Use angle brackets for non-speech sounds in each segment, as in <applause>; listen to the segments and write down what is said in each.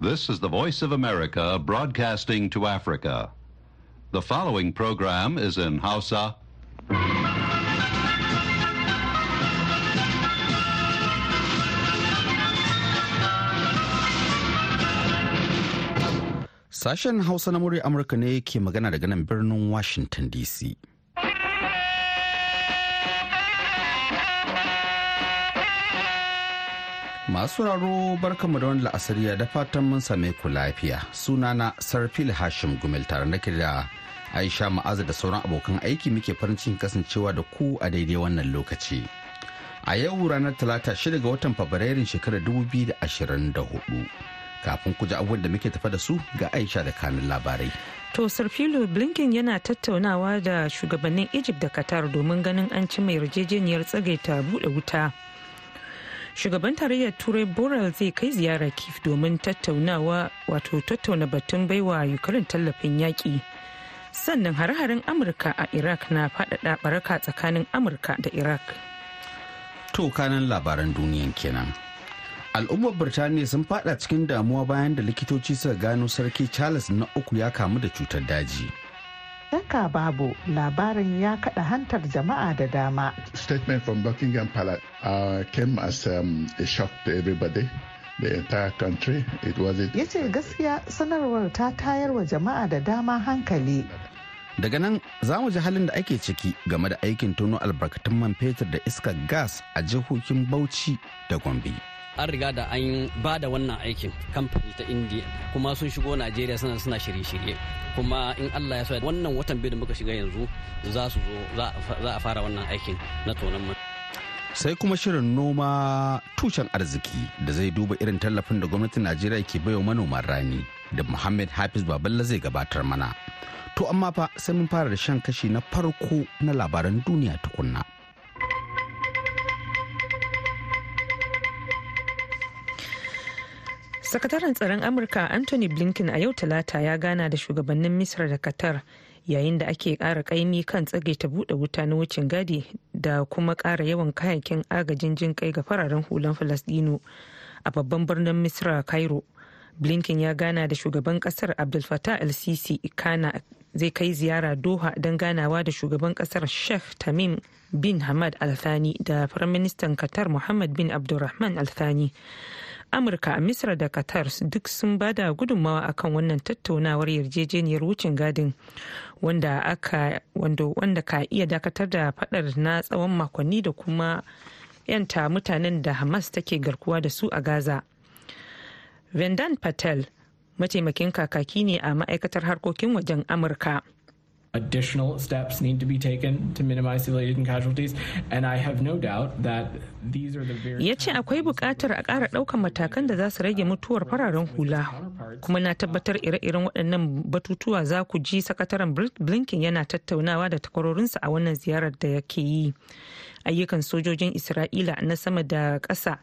This is the Voice of America broadcasting to Africa. The following program is in Hausa. Sashen Hausa na Amurka ne ke magana daga nan birnin Washington DC. Masu raro barkanmu da wani la'asariya da fatan mun same ku lafiya. Sunana Sarfil Hashim Gumel tare da da Aisha Ma'aza da sauran abokan aiki muke farin cikin kasancewa da ku a daidai wannan lokaci. A yau ranar Talata shida ga watan Fabrairun shekarar 2024. Kafin ku ji abubuwan da muke tafa da su ga Aisha da kanin labarai. To Sarfilo Blinken yana tattaunawa da shugabannin Egypt da Qatar domin ganin an ci mai yarjejeniyar tsagaita buɗe wuta. Shugaban tarayyar turai boral zai kai ziyara kif domin tattaunawa wato tattauna batun baiwa ukraine tallafin yaƙi. Sannan hare-haren amurka a iraq na faɗaɗa baraka tsakanin amurka da iraq. To kanan labaran duniyan kenan. Al'ummar birtaniya sun fada cikin damuwa bayan da likitoci suka gano sarki charles na uku ya kamu da cutar daji. Shakka babu labarin ya kada hantar jama'a da dama. Statement from Buckingham Palace uh, came as um, a shock to everybody. The entire country. It was it. Ya ce gaskiya sanarwar ta tayar wa jama'a da dama hankali. Daga nan za mu ji halin da ake ciki game da aikin tono albarkatun man fetur da iskar gas a jihohin Bauchi da Gombe. An riga da an ba da wannan aikin kamfani ta indiya kuma sun shigo najeriya suna suna shirye-shirye. Kuma in allah ya so wannan watan biyu da muka shiga yanzu za su zo za a fara wannan aikin na tonon man. Sai kuma shirin noma tushen arziki da zai duba irin tallafin da gwamnatin najeriya ke baiwa manoman rani da muhammad hafiz baballa zai gabatar mana. To amma fa sai mun fara da shan kashi na farko na labaran duniya tukunna. Sakataren tsaron amurka anthony blinken a yau talata ya gana da shugabannin misra da qatar yayin da ake kara kaimi kan tsage ta buɗe wuta na wucin gadi da kuma kara yawan kayakin agajin jin kai ga fararen hulan falasdino a babban birnin misra cairo. Blinken ya gana da shugaban ƙasar abdul fattah el-sisi kana zai kai ziyara doha don ganawa da shugaban ƙasar sheikh tamim bin hamad al-thani da firaministan qatar muhammad bin abdulrahman al-thani. Amurka misra da qatar duk sun ba da gudunmawa akan wannan tattaunawar yarjejeniyar wucin gadin wanda aka wanda ka iya dakatar da fadar na tsawon makonni da kuma yanta mutanen da hamas take garkuwa da su a gaza. Vendan patel mataimakin kakaki ne a ma'aikatar harkokin wajen amurka. Additional steps need to be taken to minimize civilian casualties and I have no doubt that these are the very ya ce akwai buƙatar a ƙara ɗaukan matakan da za su rage mutuwar fararen hula. Kuma na tabbatar ire-iren waɗannan batutuwa za ku ji sakataren blinken yana tattaunawa da takwarorinsa a wannan ziyarar da yake yi. Ayyukan sojojin isra'ila na sama da ƙasa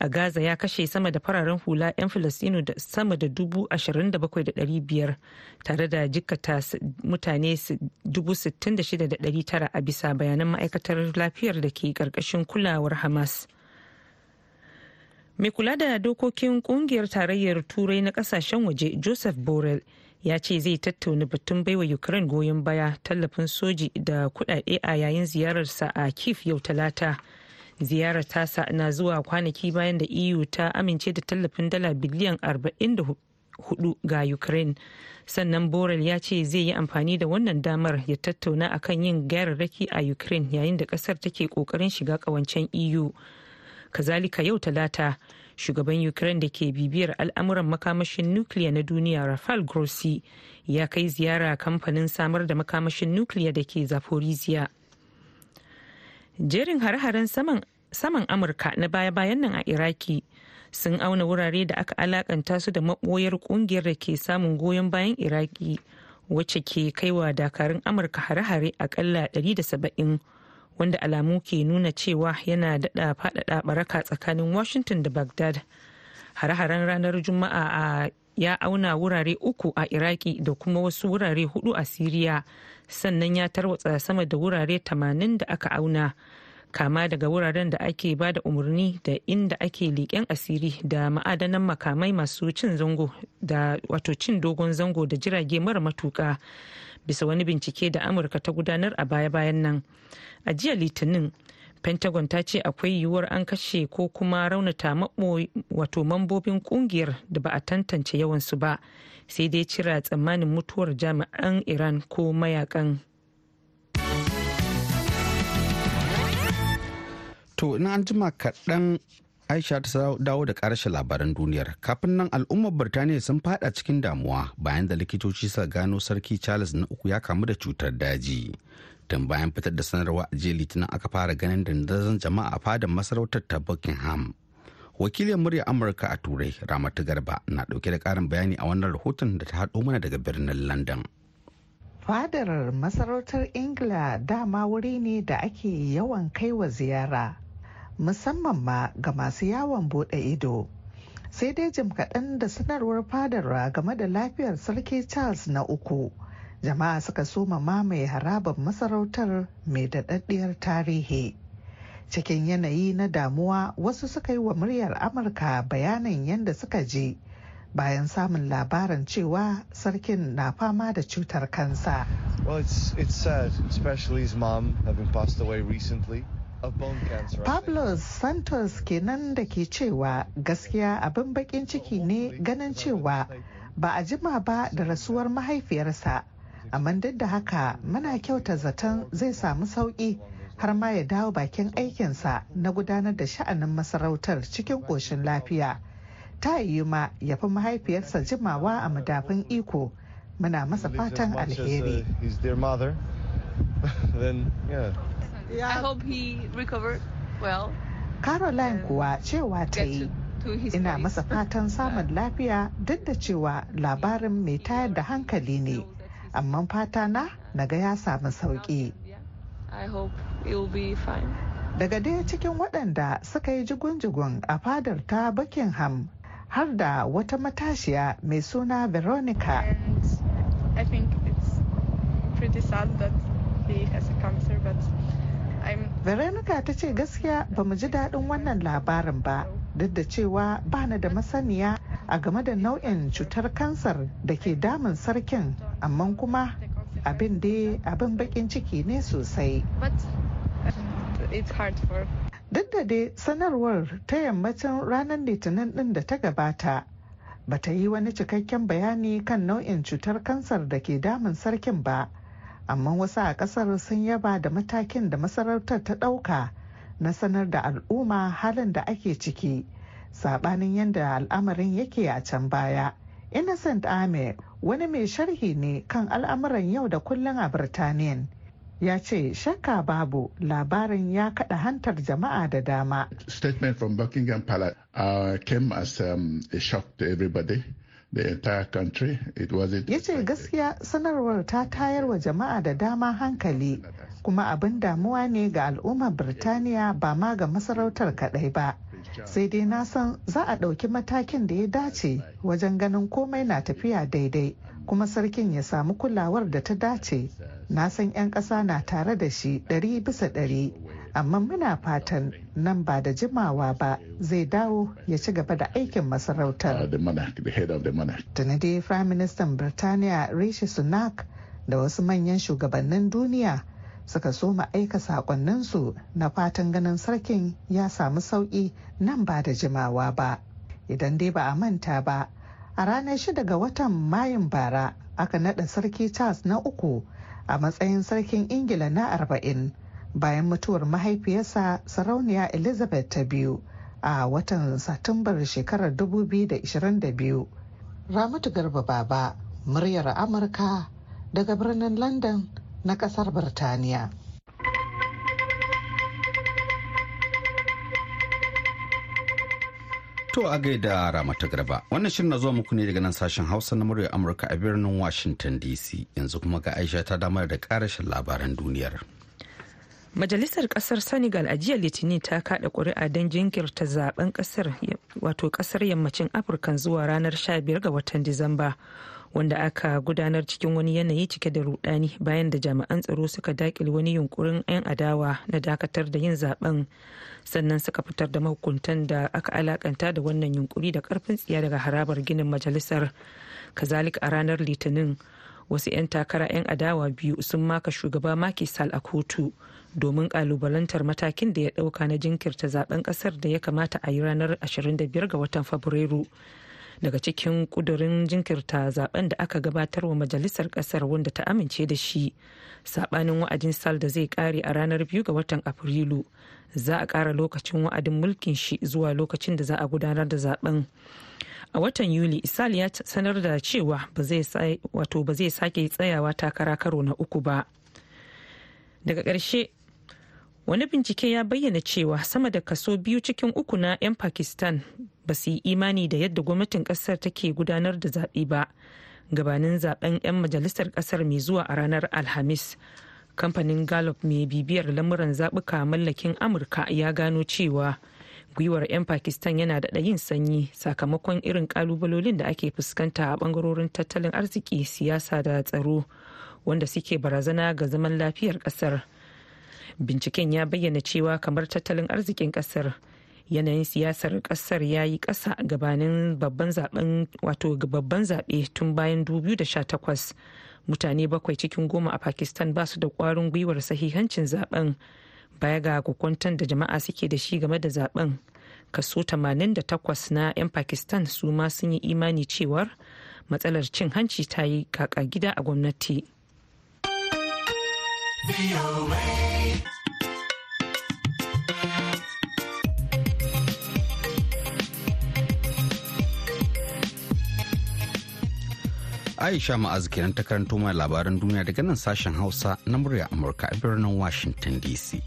a gaza ya kashe sama da fararen hula 'yan filistinu da sama da dubu ashirin da bakwai da dari biyar tare da jikata mutane dubu sittin da shida da dari tara a bisa bayanan ma'aikatar lafiyar da ke ƙarƙashin kulawar hamas. Mai kula da dokokin ƙungiyar tarayyar turai na ƙasashen waje joseph borrell ya ce zai tattauna batun baiwa ukraine goyon baya tallafin soji da kudade a yayin ziyararsa a kif yau talata. Ziyarar tasa na zuwa kwanaki bayan da eu ta amince da tallafin dala biliyan 44 ga ukraine. Sannan borel ya ce zai yi amfani da wannan damar ya tattauna akan yin gyararraki a ukraine yayin da ƙasar take ƙoƙarin shiga kawancen eu kazalika yau talata shugaban ukraine da ke bibiyar al'amuran makamashin nukiliya na duniya rafael grossi ya kai ziyara kamfanin samar da makamashin nukiliya da ke zaporizhia. Jerin hare-haren saman amurka na baya-bayan nan a iraki sun auna wurare da aka alakanta su da maboyar ƙungiyar da ke samun goyon bayan iraki wacce ke kaiwa dakarun amurka hare-hare akalla 170 wanda alamu ke nuna cewa yana daɗa faɗaɗa baraka tsakanin washington da baghdad. Hare-haren ranar juma'a a ya auna wurare uku a iraki da kuma wasu wurare huɗu a siriya. Sannan ya tarwatsa sama da wurare 80 da aka auna kama daga wuraren da ake ba da umarni da inda ake leƙen asiri da ma'adanan makamai masu cin zango da wato cin dogon zango da jirage mara matuka bisa wani bincike da amurka ta gudanar a baya-bayan nan. A jiya litinin pentagon ta ce akwai yiwuwar an kashe ko kuma raunata wato mambobin ƙungiyar da ba a tantance yawansu ba. Sai dai cira tsammanin mutuwar jami'an iran ko mayaƙan. To ina an jima kaɗan aisha ta dawo da ƙarshen labaran duniyar. Kafin nan al'ummar birtaniya sun fada cikin damuwa bayan da likitoci suka gano sarki charles na uku ya kamu da cutar daji. Tun bayan fitar da sanarwa a jiya litinin aka fara ganin dandazon jama'a a fadar masarautar ta buckingham. Wakilin murya amurka a turai ramatu garba na ɗauke da karin bayani a wannan rahoton da ta haɗo mana daga birnin london. Fadar masarautar ingila dama wuri ne da ake yawan kai wa ziyara. Musamman ma ga masu yawon buɗe ido. Sai dai jim kaɗan da sanarwar fadarwa game da lafiyar sarki charles na uku jama'a suka soma mamaye harabar masarautar mai daɗaɗɗiyar tarihi. Cikin yanayi na damuwa wasu suka yi wa muryar amurka bayanin yadda suka je bayan samun labarin cewa sarkin na fama da cutar kansa. Pablo Santos kenan da ke cewa gaskiya abin bakin ciki ne ganin cewa ba a jima ba da rasuwar mahaifiyarsa. Amma duk da haka muna kyauta zaton zai samu sauƙi har ma ya dawo bakin aikinsa na gudanar da sha'anin masarautar cikin ƙoshin lafiya. Ta yi ma ya fi mahaifiyarsa jimawa a madafin iko. Muna masa fatan alheri. <laughs> caroline kuwa cewa ta yi ina masa fatan samun <laughs> lafiya duk da cewa labarin mai tayar da hankali ne amma fata na na ga ya samu sauƙi daga ɗaya cikin waɗanda suka yi jigun-jigun a fadar ta buckingham har da wata matashiya mai suna veronica. Veronica ta ce gaskiya ba mu ji daɗin wannan labarin ba duk da cewa bana da masaniya a game da nau'in cutar kansar da ke damun sarkin amma kuma abin da abin bakin ciki ne sosai. Duk da dai sanarwar ta yammacin ranar litinin din da ta gabata ba ta yi wani cikakken bayani kan nau'in cutar kansar da ke damun sarkin ba. Amma wasu a ƙasar sun yaba da matakin da masarautar ta ɗauka na sanar da al'umma halin da ake ciki sabanin yadda al'amarin yake a can baya. Innocent ame wani mai sharhi ne kan al'amuran yau da kullum a birtaniya ya ce shakka babu labarin ya kada hantar jama'a da dama. Statement from buckingham palace uh, came as um, a shock to everybody. The entire country. It wasn't ya ce gaskiya sanarwar ta tayar wa jama'a da dama hankali kuma abin damuwa ne ga al'ummar birtaniya ba ma ga masarautar kadai ba. Sai dai na san za a ɗauki matakin da ya dace wajen ganin komai na tafiya daidai kuma sarkin ya samu kulawar da ta dace. Na san 'yan ƙasa na tare da shi ɗari bisa ɗari. Amma muna fatan nan ba da jimawa ba zai dawo ya ci gaba da aikin masarautar. Tuni dai Prime Minister Birtaniya Rishi Sunak da wasu manyan shugabannin duniya suka soma aika sakonninsu na fatan ganin sarkin ya samu sauƙi nan ba da jimawa ba. Idan dai ba a manta ba, a ranar shida ga watan Mayun bara aka naɗa sarki Charles na uku a matsayin sarkin Ingila na arba'in bayan mutuwar mahaifiyarsa sarauniya Elizabeth ta biyu a watan Satumbar shekarar 2022. Ramatu Garba Baba, muryar Amurka daga birnin London na ƙasar Birtaniya. To a gaida Ramata Garba, wannan shirin na zuwa muku ne daga nan sashen Hausa na murya Amurka a birnin Washington DC. Yanzu kuma ga Aisha ta damar da karashin labaran duniyar. Majalisar ƙasar Senegal a jiya Litinin ta kada kuri'a don jinkirta zaɓen ƙasar wato ƙasar yammacin afirka zuwa ranar 15 ga watan disamba wanda aka gudanar cikin wani yanayi cike da rudani bayan da jami'an tsaro suka daƙile wani yunkurin 'yan adawa na dakatar da yin zaɓen sannan suka fitar da mahukuntan da aka alakanta da wannan yunkuri da ƙarfin tsiya daga harabar ginin majalisar. Kazalik a ranar litinin wasu 'yan takara 'yan adawa biyu sun maka shugaba Macky Sall a kotu domin kalubalantar matakin da ya ɗauka na jinkirta zaɓen ƙasar da ya kamata a yi ranar 25 ga watan Fabrairu. Daga cikin kudurin jinkirta zaɓen da aka gabatar wa majalisar ƙasar wanda ta amince da shi sabanin wa'adin Sall da zai kare a ranar 2 ga watan Afrilu. Za a kara lokacin wa'adin mulkin shi zuwa lokacin da za a gudanar da zaɓen. a watan yuli isal ya sanar da cewa ba zai sake tsayawa takara karo na uku ba daga ƙarshe wani bincike ya bayyana cewa sama da kaso biyu cikin uku na 'yan pakistan ba su yi imani da yadda gwamnatin ƙasar take gudanar da zaɓe ba gabanin zaɓen 'yan majalisar ƙasar mai zuwa a ranar alhamis. Kamfanin gallup mai bibiyar lamuran zaɓuka mallakin amurka ya gano cewa gwiwar 'yan pakistan yana da yin sanyi sakamakon irin kalubalolin da ake fuskanta a ɓangarorin tattalin arziki siyasa da tsaro wanda suke barazana ga zaman lafiyar ƙasar binciken ya bayyana cewa kamar tattalin arzikin ƙasar yanayin siyasar ƙasar ya yi kasa gabanin babban zaɓen wato babban zaɓe tun bayan 2018 mutane bakwai cikin goma a pakistan ba su da kwarin gwiwar sahihancin zaɓen baya ga kukwantan da jama'a suke da shi game da zaɓen kaso 88 na 'yan pakistan su ma sun yi imani cewar matsalar cin hanci ta yi kaka gida a gwamnati. Aisha Ma'azu kenan ta karanto mai labaran duniya daga nan sashen Hausa na murya Amurka a birnin Washington DC.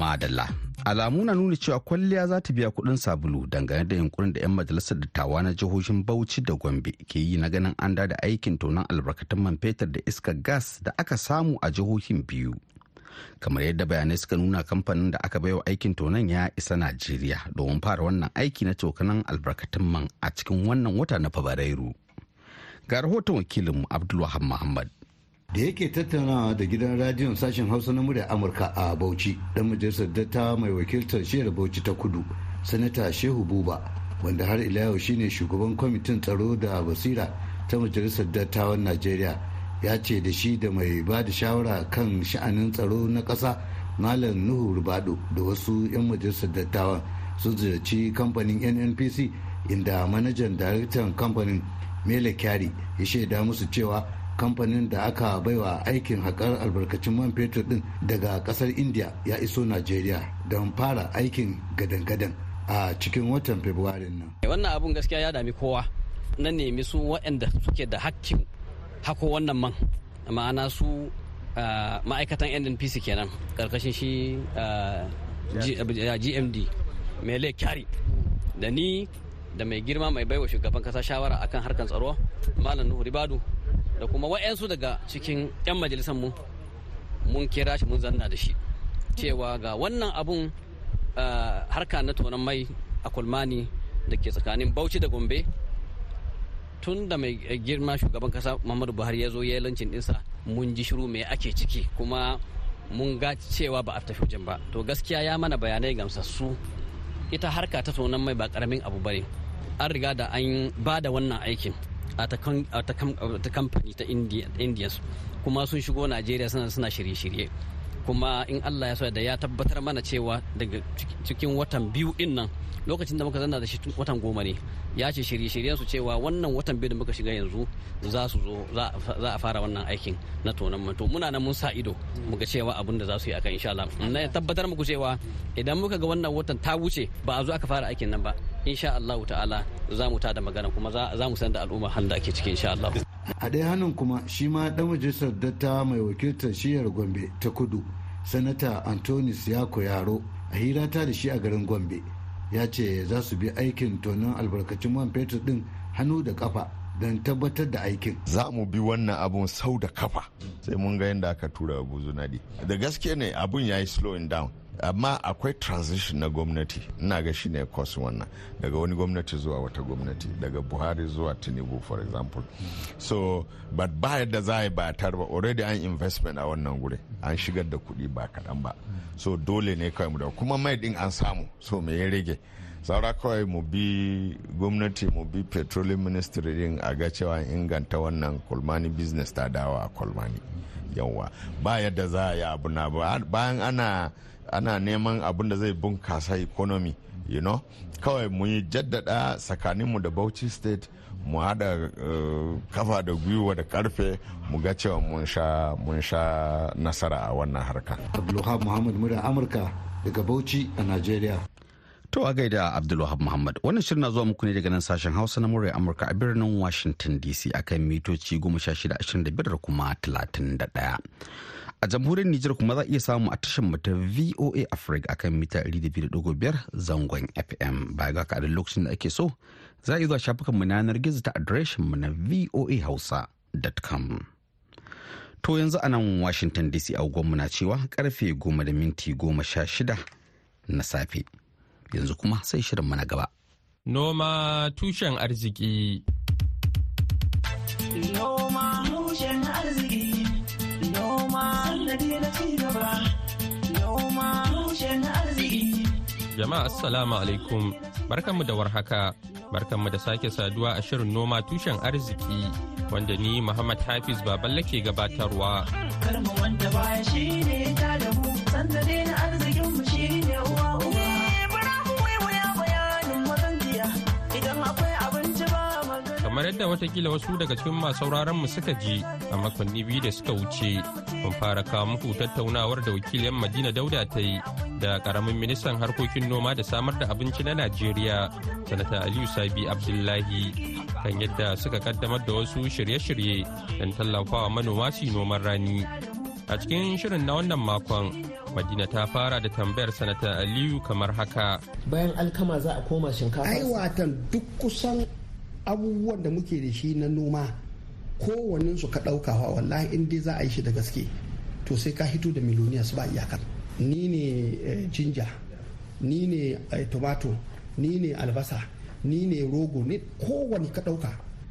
Madalla. Alamu na nuna cewa kwalliya za ta biya kuɗin sabulu dangane da yunkurin da 'yan majalisar dattawa na jihohin Bauchi da Gombe ke yi na ganin an da aikin tonon albarkatun man fetur da iskar gas da aka samu a jihohin biyu. Kamar yadda bayanai suka nuna kamfanin da aka baiwa aikin tonon ya isa Najeriya domin fara wannan aiki na tokanan albarkatun man a cikin wannan wata na Fabrairu. Ga rahoton wakilinmu Abdulwahab Muhammad. Da yake tattaunawa da gidan radiyon sashen hausa na murya amurka a bauchi dan majalisar datta mai wakiltar shiyar bauchi ta kudu sanata shehu buba wanda har ila yau shine shugaban kwamitin tsaro da basira ta majalisar dattawan najeriya ya ce da shi da mai ba da shawara kan sha'anin tsaro na ƙasa malam nuhu rubado da wasu 'yan majalisar dattawan sun ziyarci kamfanin nnpc inda manajan daraktan kamfanin mele kyari ya shaida musu cewa kamfanin da aka baiwa aikin haƙar albarkacin man fetur din daga ƙasar india ya iso najeriya don fara aikin gadan-gadan a cikin watan fabrairun nan. Wannan abun gaskiya ya dami kowa. Na nemi su waɗanda suke da hakkin hako wannan man. Ma'ana su ma'aikatan nnpc kenan ƙarƙashin shi gmd mele kyari. Da ni da mai girma mai baiwa shugaban kasa shawara akan harkar tsaro malam nuhu ribadu da kuma wa'yansu daga cikin 'yan majalisar mu mun kira shi mun zanna da shi. Cewa ga wannan abun harka na tonon mai a kulmani da ke tsakanin bauchi da gombe tun da mai girma shugaban kasa muhammadu buhari ya zo ya yi lancin dinsa mun ji shiru mai ake ciki kuma mun ga cewa ba a tafi wajen ba. To gaskiya ya mana bayanai gamsassu. Ita harka ta tonon mai ba ƙaramin abu ba ne an riga da an ba da wannan aikin. A ta kamfani ta indians. Kuma sun shigo najeriya suna shirye-shirye. Kuma in allah ya da ya tabbatar mana cewa daga cikin watan biyu ɗin nan lokacin da muka zanna da shi watan goma ne ya ce shirye-shiryen su cewa wannan watan biyu da muka shiga yanzu za su zo za a fara wannan aikin na tonon manto muna nan mun sa ido muga cewa abin da za su yi akan insha Allah. Na tabbatar muku cewa idan muka ga wannan watan ta wuce ba a zo aka fara aikin nan ba. Insha Allah ta'ala za mu tada magana kuma za mu san da al'umma halin da ake ciki insha Allah a ɗaya hannun kuma shi ma ɗan majalisar datta mai wakiltar shiyar gombe ta kudu sanata antonis yako yaro a hirata da shi a garin gombe ya ce za su bi aikin tonon albarkacin man fetur din hannu da kafa don tabbatar da aikin. Za mu bi wannan abun sau da kafa sai mun ga yadda aka tura abu zunadi da gaske ne abun ya yi slowing down. Amma akwai transition na gwamnati. Ina ga shi ne kos wannan. Daga wani gwamnati zuwa wata gwamnati. Daga buhari zuwa tinubu for example. So but ba yadda za a yi ba ba. Already an investment a wannan gure an shigar da kuɗi ba kaɗan ba. So dole ne kawai mu da kuma mai din an samu. So me ya rage? Saura kawai mu bi gwamnati mu bi petroleum ministry din a ga cewa inganta wannan kulmani business ta dawa a kulmani yawa ba yadda za a yi abu na bayan ana ana neman abin da zai bunkasa economy you know. Kawai mu yi jaddada tsakaninmu da bauchi state mu hada uh, kafa da gwiwa da ƙarfe mu ga cewa mun sha mun sha nasara a wannan harka. Abdulwahab muhammad murya amurka daga bauchi a nigeria. To a gaida Abdulwahab Muhammad. Wannan shirin na zuwa muku ne daga nan sashen Hausa na murya Amurka a birnin Washington DC akan mitoci 1625 da kuma 31. A jamhuriyar Nijar kuma za a iya samu a tashar mu ta VOA Africa akan mita 200.5 zangon FM. Baya ga kaɗan lokacin da ake so, za a iya zuwa shafukan mu yanar gizo ta adireshin mu na voahausa.com. To yanzu a nan Washington DC a mu na cewa ƙarfe goma da minti goma sha shida na safe. Yanzu kuma sai shirin mu na gaba. Noma tushen arziki. Noma tushen arziki. Jama'a Assalamu alaikum barkanmu da warhaka barkanmu da sake saduwa a shirin noma tushen arziki wanda ni Muhammad Hafiz Baballe ke gabatarwa. Karma wanda baya shi ne da mu na arzikinmu shi kamar yadda wataƙila wasu daga cikin masu sauraron mu suka ji a makonni biyu da suka wuce. Mun fara kawo muku tattaunawar da wakilin madina dauda ta yi da ƙaramin ministan harkokin noma da samar da abinci na najeriya sanata aliyu sabi abdullahi kan yadda suka kaddamar da wasu shirye-shirye don tallafawa manoma su noman rani. A cikin shirin na wannan makon madina ta fara da tambayar sanata aliyu kamar haka. Bayan alkama za a koma shinkafa. Ai watan duk kusan abubuwan da muke da shi na noma kowannen su ka ɗaukawa wallahi in dai za a yi shi da gaske to sai ka hito da miloniyas ba iyaka. Ni ne jinja ni ne tomato ni ne albasa ni ne rogo ne kowane ka ɗauka.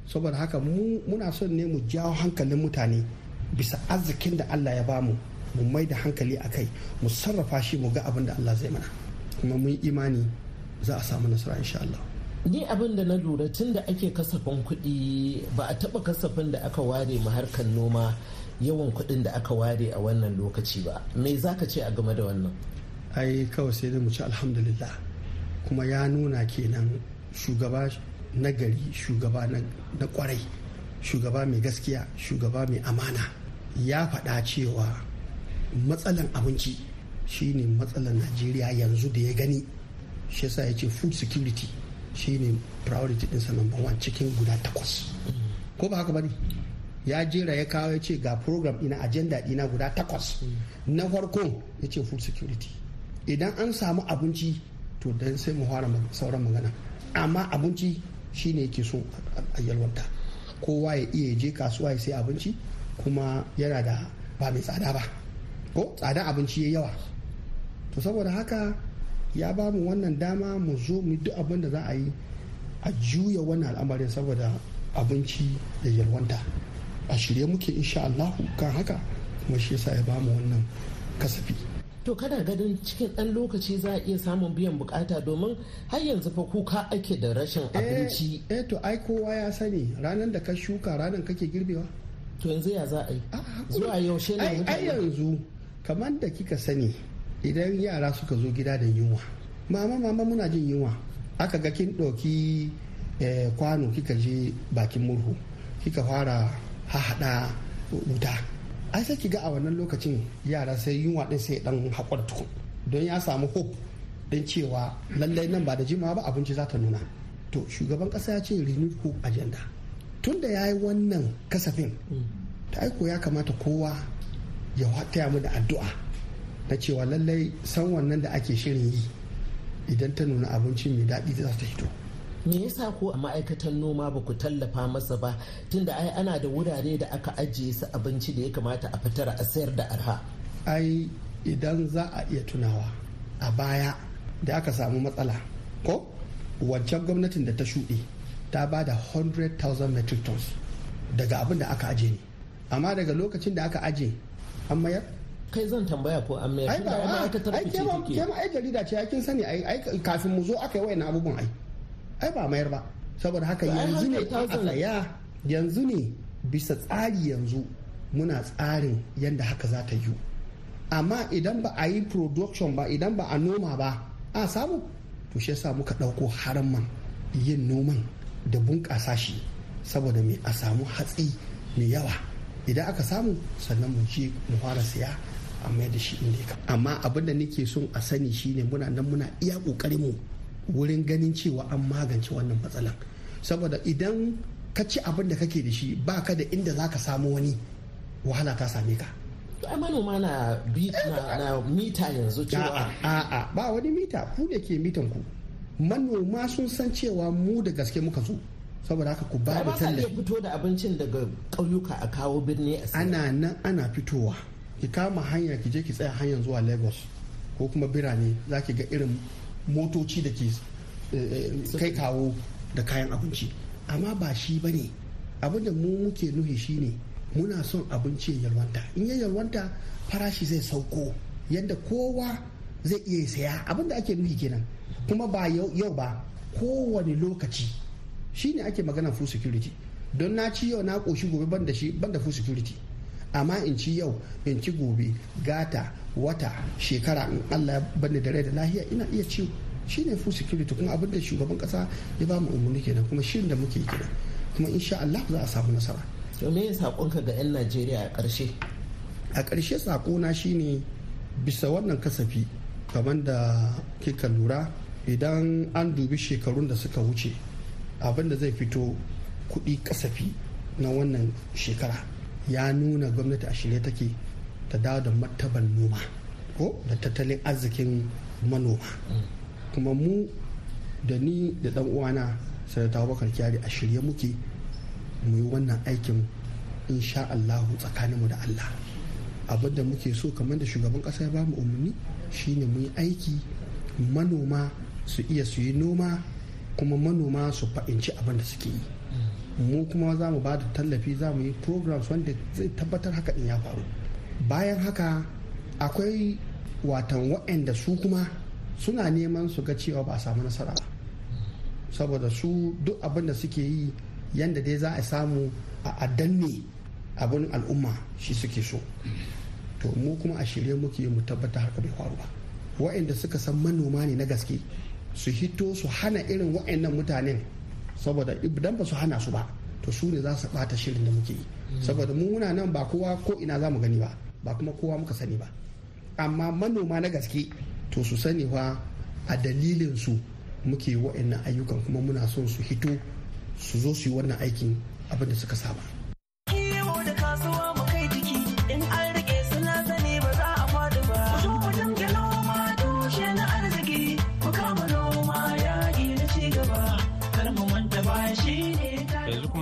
Saboda haka muna son ne mu jawo hankalin mutane bisa arzikin da allah ya ba mu mu mai da hankali a kai mu sarrafa shi mu ga abin da allah zai mana. Kuma mun imani za a samu nasara insha Allah. Ni abin da na lura tun da ake kasafin kuɗi ba a taɓa kasafin da aka ware ma harkar noma yawan kuɗin da aka ware a wannan lokaci ba. Me za ka ce a game da wannan? Ai kawai sai da mu ci alhamdulillah. Kuma ya nuna kenan shugaba na gari shugaba na ƙwarai shugaba mai gaskiya shugaba mai amana ya faɗa cewa matsalan abinci shine matsalan najeriya yanzu da ya gani. Shi yasa ya ce food security. Shine priority ɗinsa number one cikin guda takwas. Ko ba haka ba ne ya jera ya kawo ya ce ga program ina agenda ɗina guda takwas. Na farko ya ce food security. Idan an samu abinci to dan sai mu fara sauran magana. Amma abinci shine yake so a yalwanta. Kowa ya iya je kasuwa ya sai abinci kuma yana da ba mai tsada ba. Ko? Tsada abinci ya yawa. To saboda haka ya ba mu wannan dama mu zo mu duk abin da za a yi a juya wannan al'amarin saboda abinci da yalwanta. A shirye muke insha Allah kan haka kuma shi yasa ya ba mu wannan kasafi. To kana ganin cikin ɗan lokaci za a iya samun biyan buƙata domin har yanzu fa kuka ake da rashin abinci? eh to ai kowa ya sani ranar da ka shuka ranar kake girbewa. To yanzu ya za a yi? Zuwa yaushe ne ai yanzu kamar da kika sani idan yara suka zo gida da yunwa mama mama muna jin yunwa. Aka ga kin ɗauki kwano kika je bakin murhu kika fara hahaɗa wuta. Ai sai ki ga a wannan lokacin yara sai yunwa ɗin sai dan haƙura tukun. Don ya samu hope ɗin cewa lallai nan ba da jimawa ba abinci za ta nuna. To shugaban ƙasa ya ce renewed hope agenda. Tun da ya yi wannan kasafin ta aiko ya kamata kowa ya taya mu da addu'a. Na cewa lallai san wannan da ake shirin yi idan ta nuna abinci mai daɗi za ta hito me yasa ko a ma'aikatan noma ba ku tallafa masa ba? Tunda ai ana da wurare da aka ajiye su abinci da ya kamata a fitar a sayar da arha. Ai idan za a iya tunawa a baya da aka samu matsala ko? Wancan gwamnatin da ta shuɗe ta ba da 100,000 metric tons daga abin da aka aje ne. Amma daga lokacin da aka aje an mayar? Kai zan tambaya ko an mayar? Ba ma'aikatar ai ku ce take. ke ma ai jarida ce kin sani ai kafin mu zo aka yi wayannan abubuwan ai. Ai ba mayar ba. Saboda haka yanzu ne a 100,000 tsaya yanzu ne bisa tsari yanzu muna tsarin yadda haka za ta yi amma idan ba a yi production ba idan ba a noma ba a samu. To shi yasa muka ɗauko haramman yin noman da bunƙasa shi saboda me? A samu hatsi mai yawa. Idan aka samu sannan mu je mu fara siya a mai da shi inda ya amma abin da nake son a sani shine muna nan muna iya ƙoƙarin mu wurin ganin cewa an magance wannan matsalan saboda idan ka ci abin da kake da shi ba ka da inda za ka samu wani wahala ta same ka. Ai manoma na bi na, mita yanzu cewa a'a ba wani mita. Ku da ke mitan ku. Manoma sun san cewa mu da gaske muka zo. Saboda haka ku ba da ba sa iya tallafi. fito da abincin daga ƙauyuka a kawo birni a ana nan ana fitowa. Ki kama hanya ki je ki tsaya hanyar zuwa lagos ko kuma birane za ki ga irin motoci da ke eh, kai kawo da kayan abinci. Amma ba shi ba ne. Abinda mu muke nuhi shine muna son abinci ya yalwanta. In ya yalwanta farashi zai sauko yadda kowa zai iya saya. Abinda ake nuhi kenan. Kuma ba yau ba kowane lokaci. Shine ake magana food security. Don na ci yau na koshi gobe ban da shi ban da security. Amma in ci yau in ci gobe gata wata shekara in Allah ya bani da rai da lahiya ina iya ci. Shine food security kuma abin da shugaban kasa ya ba mu umarni kenan kuma shirin da muke kenan. Kuma insha Allah za a samu nasara. To me ya saƙonka ga 'yan najeriya a ƙarshe? A ƙarshe sakona shine bisa wannan kasafi kamar da kika lura idan an dubi shekarun da suka wuce abin da zai fito kuɗi kasafi na wannan shekara. Ya nuna gwamnati a shirye take ta dawo da martaban noma ko da tattalin arzikin manoma. Kuma mu da ni da dan uwana sanata bakar kyari a shirye muke mu yi wannan aikin insha Allahu tsakaninmu da Allah. Abin da muke so kamar da shugaban kasa ya ba mu umarni shine mu yi aiki manoma su iya su yi noma kuma manoma su fa'inci abin da suke yi. Mu kuma za mu ba da tallafi za mu yi programs wanda zai tabbatar haka din ya faru. Bayan haka akwai watan waɗanda su kuma suna neman su ga cewa ba a samu nasara ba. Saboda su duk abin da suke yi yadda dai za a samu a danne abin al'umma shi suke so. To mu kuma a shirye muke mu tabbata haka bai faru ba. Wa'anda suka san manoma ne na gaske su hito su hana irin wa'annan mutanen saboda idan ba su hana su ba to su ne za su bata shirin da muke yi. Saboda mu muna nan ba kowa ko ina za mu gani ba ba kuma kowa muka sani ba. Amma manoma na gaske to su sani fa a dalilin su muke wa'annan ayyukan kuma muna son su hito su zo su yi wannan aikin abin da suka saba.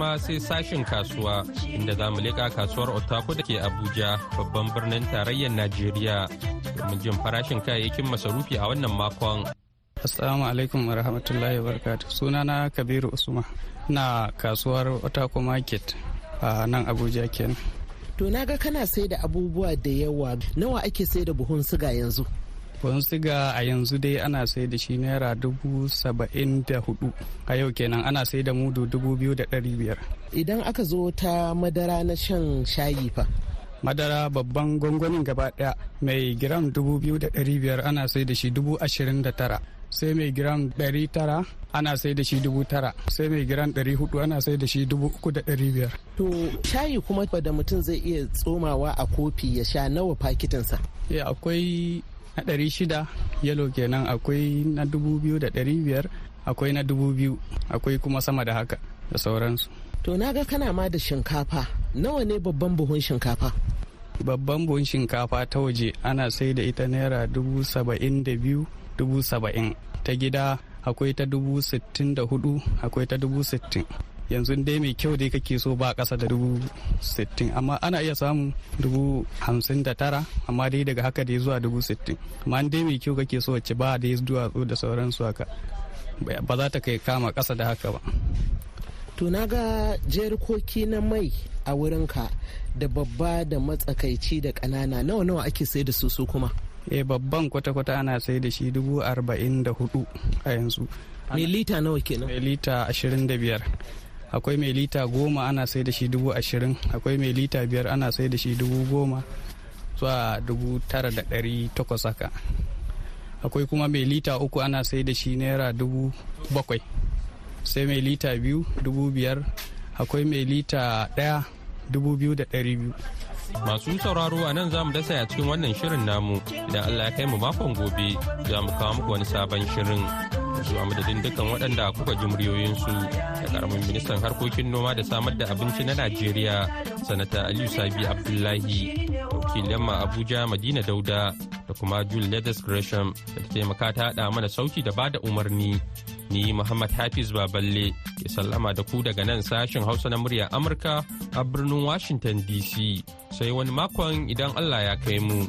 Kuma sai sashin kasuwa inda za mu leƙa kasuwar Otako da ke Abuja babban birnin tarayyar Najeriya domin jin farashin kayayyakin masarufi a wannan makon. Assalamu alaikum wa rahmatullahi wa barakatuh. Sunana Kabiru Usman na kasuwar Otako Market a nan Abuja kenan. to na ga kana sai da abubuwa da yawa nawa ake sai da buhun siga yanzu Buhun siga a yanzu dai ana sai da shi naira dubu saba'in da huɗu a yau kenan ana sai da mudu dubu biyu da ɗari biyar. idan aka zo ta madara na shan shayi fa Madara babban gwangwanin gaba ɗaya mai giram dubu biyu da ɗari biyar ana sai da shi dubu ashirin da tara. sai mai giram ɗari tara ana sai da shi dubu tara sai mai giram ɗari huɗu ana sai da shi dubu uku da ɗari biyar. to shayi kuma da mutum zai iya tsomawa a kofi ya sha nawa fakitinsa Ya akwai na ɗari shida yalo kenan akwai na dubu biyu da ɗari biyar akwai na dubu biyu akwai kuma sama da haka da sauransu. to na ga kana ma da shinkafa. Nawa ne babban buhun shinkafa? Babban buhun shinkafa ta waje ana sai da ita naira dubu saba'in da biyu dubu saba'in. Ta gida akwai ta dubu sittin da huɗu akwai ta dubu sittin. Yanzu dai mai kyau dai kake so ba kasa da dubu sittin amma ana iya samun dubu hamsin da tara amma dai daga haka dai zuwa dubu sittin. Amma dai mai kyau kake so wacce ba dai duwatsu da sauransu haka ba za ta kai kama kasa da haka ba. To na ga jerikoki na mai a wurinka da babba da matsakaici da ƙanana nawa nawa ake sai da su su kuma? Eh babban kwata-kwata ana sai da shi dubu arba'in da huɗu a yanzu. Mai lita nawa kenan? Mai lita ashirin da biyar. Akwai mai lita goma ana sai da shi dubu ashirin akwai mai lita biyar ana sai da shi dubu goma zuwa dubu tara da ɗari takwas haka. Akwai kuma mai lita uku ana sai da shi naira dubu bakwai sai mai lita biyu dubu biyar akwai mai lita ɗaya dubu biyu da ɗari biyu. Masu sauraro a nan za mu dasa a cikin wannan shirin namu. Idan Allah ya kai mu makon gobe za mu kawo muku wani sabon shirin. Zuwa madadin dukkan waɗanda kuka ji muryoyinsu da ƙaramin ministan harkokin noma da samar da abinci na Najeriya sanata Aliyu Sabi Abdullahi wakilin ma Abuja Madina Dauda da kuma Jule Leathers Gresham da ta taimaka ta haɗa mana sauƙi da ba da umarni. Ni Muhammad Hafiz Baballe ke sallama da ku daga nan sashen Hausa na murya Amurka a birnin Washington DC. Sai wani makon idan Allah ya kai mu.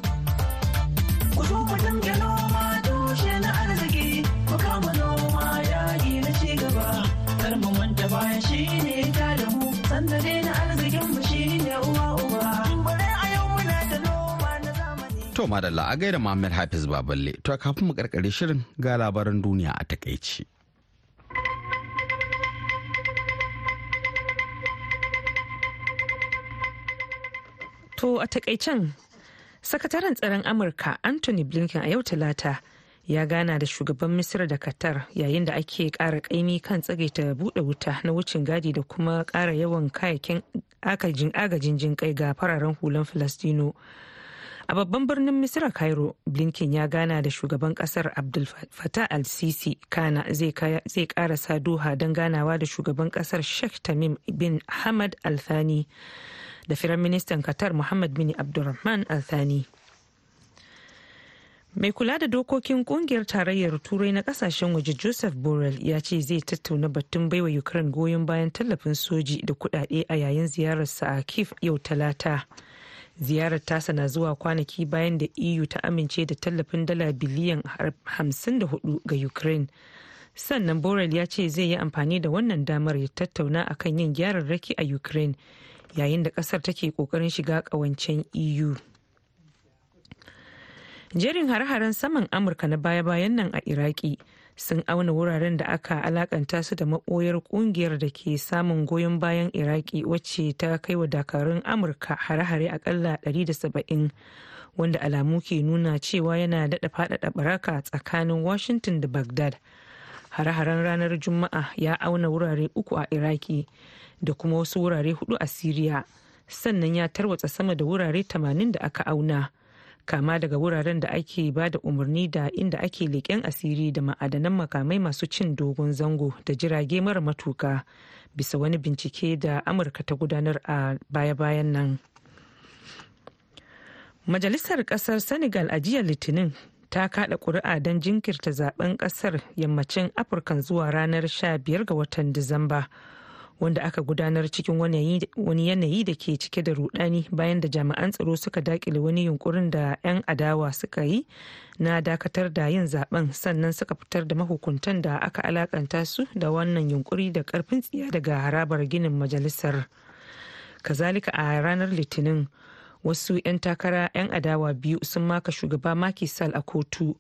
Ku zo mu To madalla a gaida Muhammad Hafiz Baballe. To kafin mu karkare shirin ga labaran duniya a takaici. To a takaicen sakataren tsaron Amurka Anthony Blinken a yau talata ya gana da shugaban Misir da Qatar yayin da ake ƙara ƙaimi kan tsagaita buɗe wuta na wucin gadi da kuma ƙara yawan kayakin agajin jinƙai ga fararen hulan Falastino. A babban birnin Misira Cairo, Blinken ya gana da shugaban ƙasar Abdul Fattah al-Sisi kana zai karasa Doha don ganawa da shugaban ƙasar Sheikh Tamim bin Hamad al-Thani da Firaministan Qatar Muhammad bin Abdulrahman al-Thani. Mai kula da dokokin ƙungiyar tarayyar turai na ƙasashen waje Joseph Borrell ya ce zai tattauna batun baiwa Ukraine goyon bayan tallafin soji da kudade a yayin ziyararsa a Kiev yau talata. Ziyarar tasa na zuwa kwanaki bayan da eu ta amince da tallafin dala biliyan 54 ga ukraine. Sannan borel ya ce zai yi amfani da wannan damar ya tattauna akan yin gyararraki a ukraine yayin da ƙasar take ƙoƙarin shiga kawancen eu jerin hare-haren saman amurka na baya-bayan nan a iraki sun auna wuraren da aka alakanta su da maboyar ƙungiyar da ke samun goyon bayan iraki wacce ta kai wa dakarun amurka hare-hare akalla 170 wanda alamu ke nuna cewa yana daɗa faɗaɗa baraka tsakanin washington da baghdad hare-haren ranar juma'a ya auna wurare uku a iraki da kuma wasu wurare huɗu a syria sannan ya tarwatsa sama da wurare 80 da aka auna. Kama daga wuraren da ake ba da umarni da inda ake leƙen asiri da ma'adanan makamai masu cin dogon zango da jirage mara matuka bisa wani bincike da amurka ta gudanar a baya-bayan nan. Majalisar ƙasar senegal a jiya litinin ta kada kuri'a don jinkirta zaɓen ƙasar yammacin afirka zuwa ranar 15 ga watan disamba wanda aka gudanar cikin wani yanayi da ke cike da rudani bayan da jami'an tsaro suka daƙile wani yunkurin da 'yan adawa suka yi na dakatar da yin zaɓen sannan suka fitar da mahukuntan da aka alakanta su da wannan yunkuri da ƙarfin tsiya daga harabar ginin majalisar. Kazalika a ranar litinin wasu 'yan takara 'yan adawa biyu sun maka shugaba Macky a kotu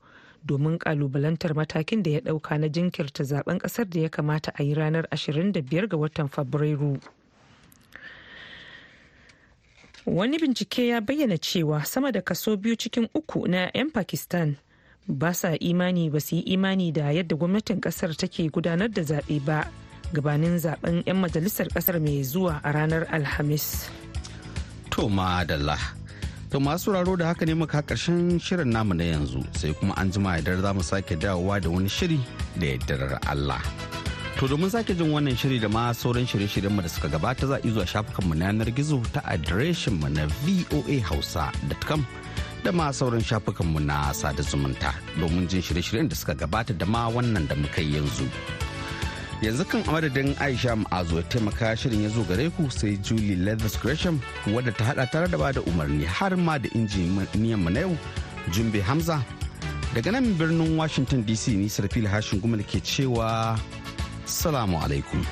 domin kalubalantar matakin da ya ɗauka na jinkirta zaɓen ƙasar da ya kamata a yi ranar 25 ga watan fabrairu wani bincike ya bayyana cewa sama da kaso biyu cikin uku na 'yan pakistan ba sa imani ba su yi imani da yadda gwamnatin ƙasar take gudanar da zaɓe ba gabanin zaɓen 'yan majalisar ƙasar mai zuwa a ranar alhamis To. To masu sauraro da haka ne muka ƙarshen shirin namu na yanzu sai kuma an jima idan za mu sake dawowa da wani shiri da yardar Allah. To domin sake jin wannan shiri da ma sauran shirye-shiryen mu da suka gabata za a zuwa shafukan mu na yanar gizo ta adireshin mu na voahausa.com da ma sauran shafukanmu na sada zumunta domin jin shirye-shiryen da suka gabata da ma wannan da muka yi yanzu. Yanzu kan a madadin aisha ma'azu ya taimaka shirin ya zo gare ku sai julie leathers gresham wadda ta hada tare da ba da umarni har ma da injiniyan mu na yau jumbe hamza. Daga nan birnin washington dc ni sarfil hashin gumal ke cewa salamu alaikum.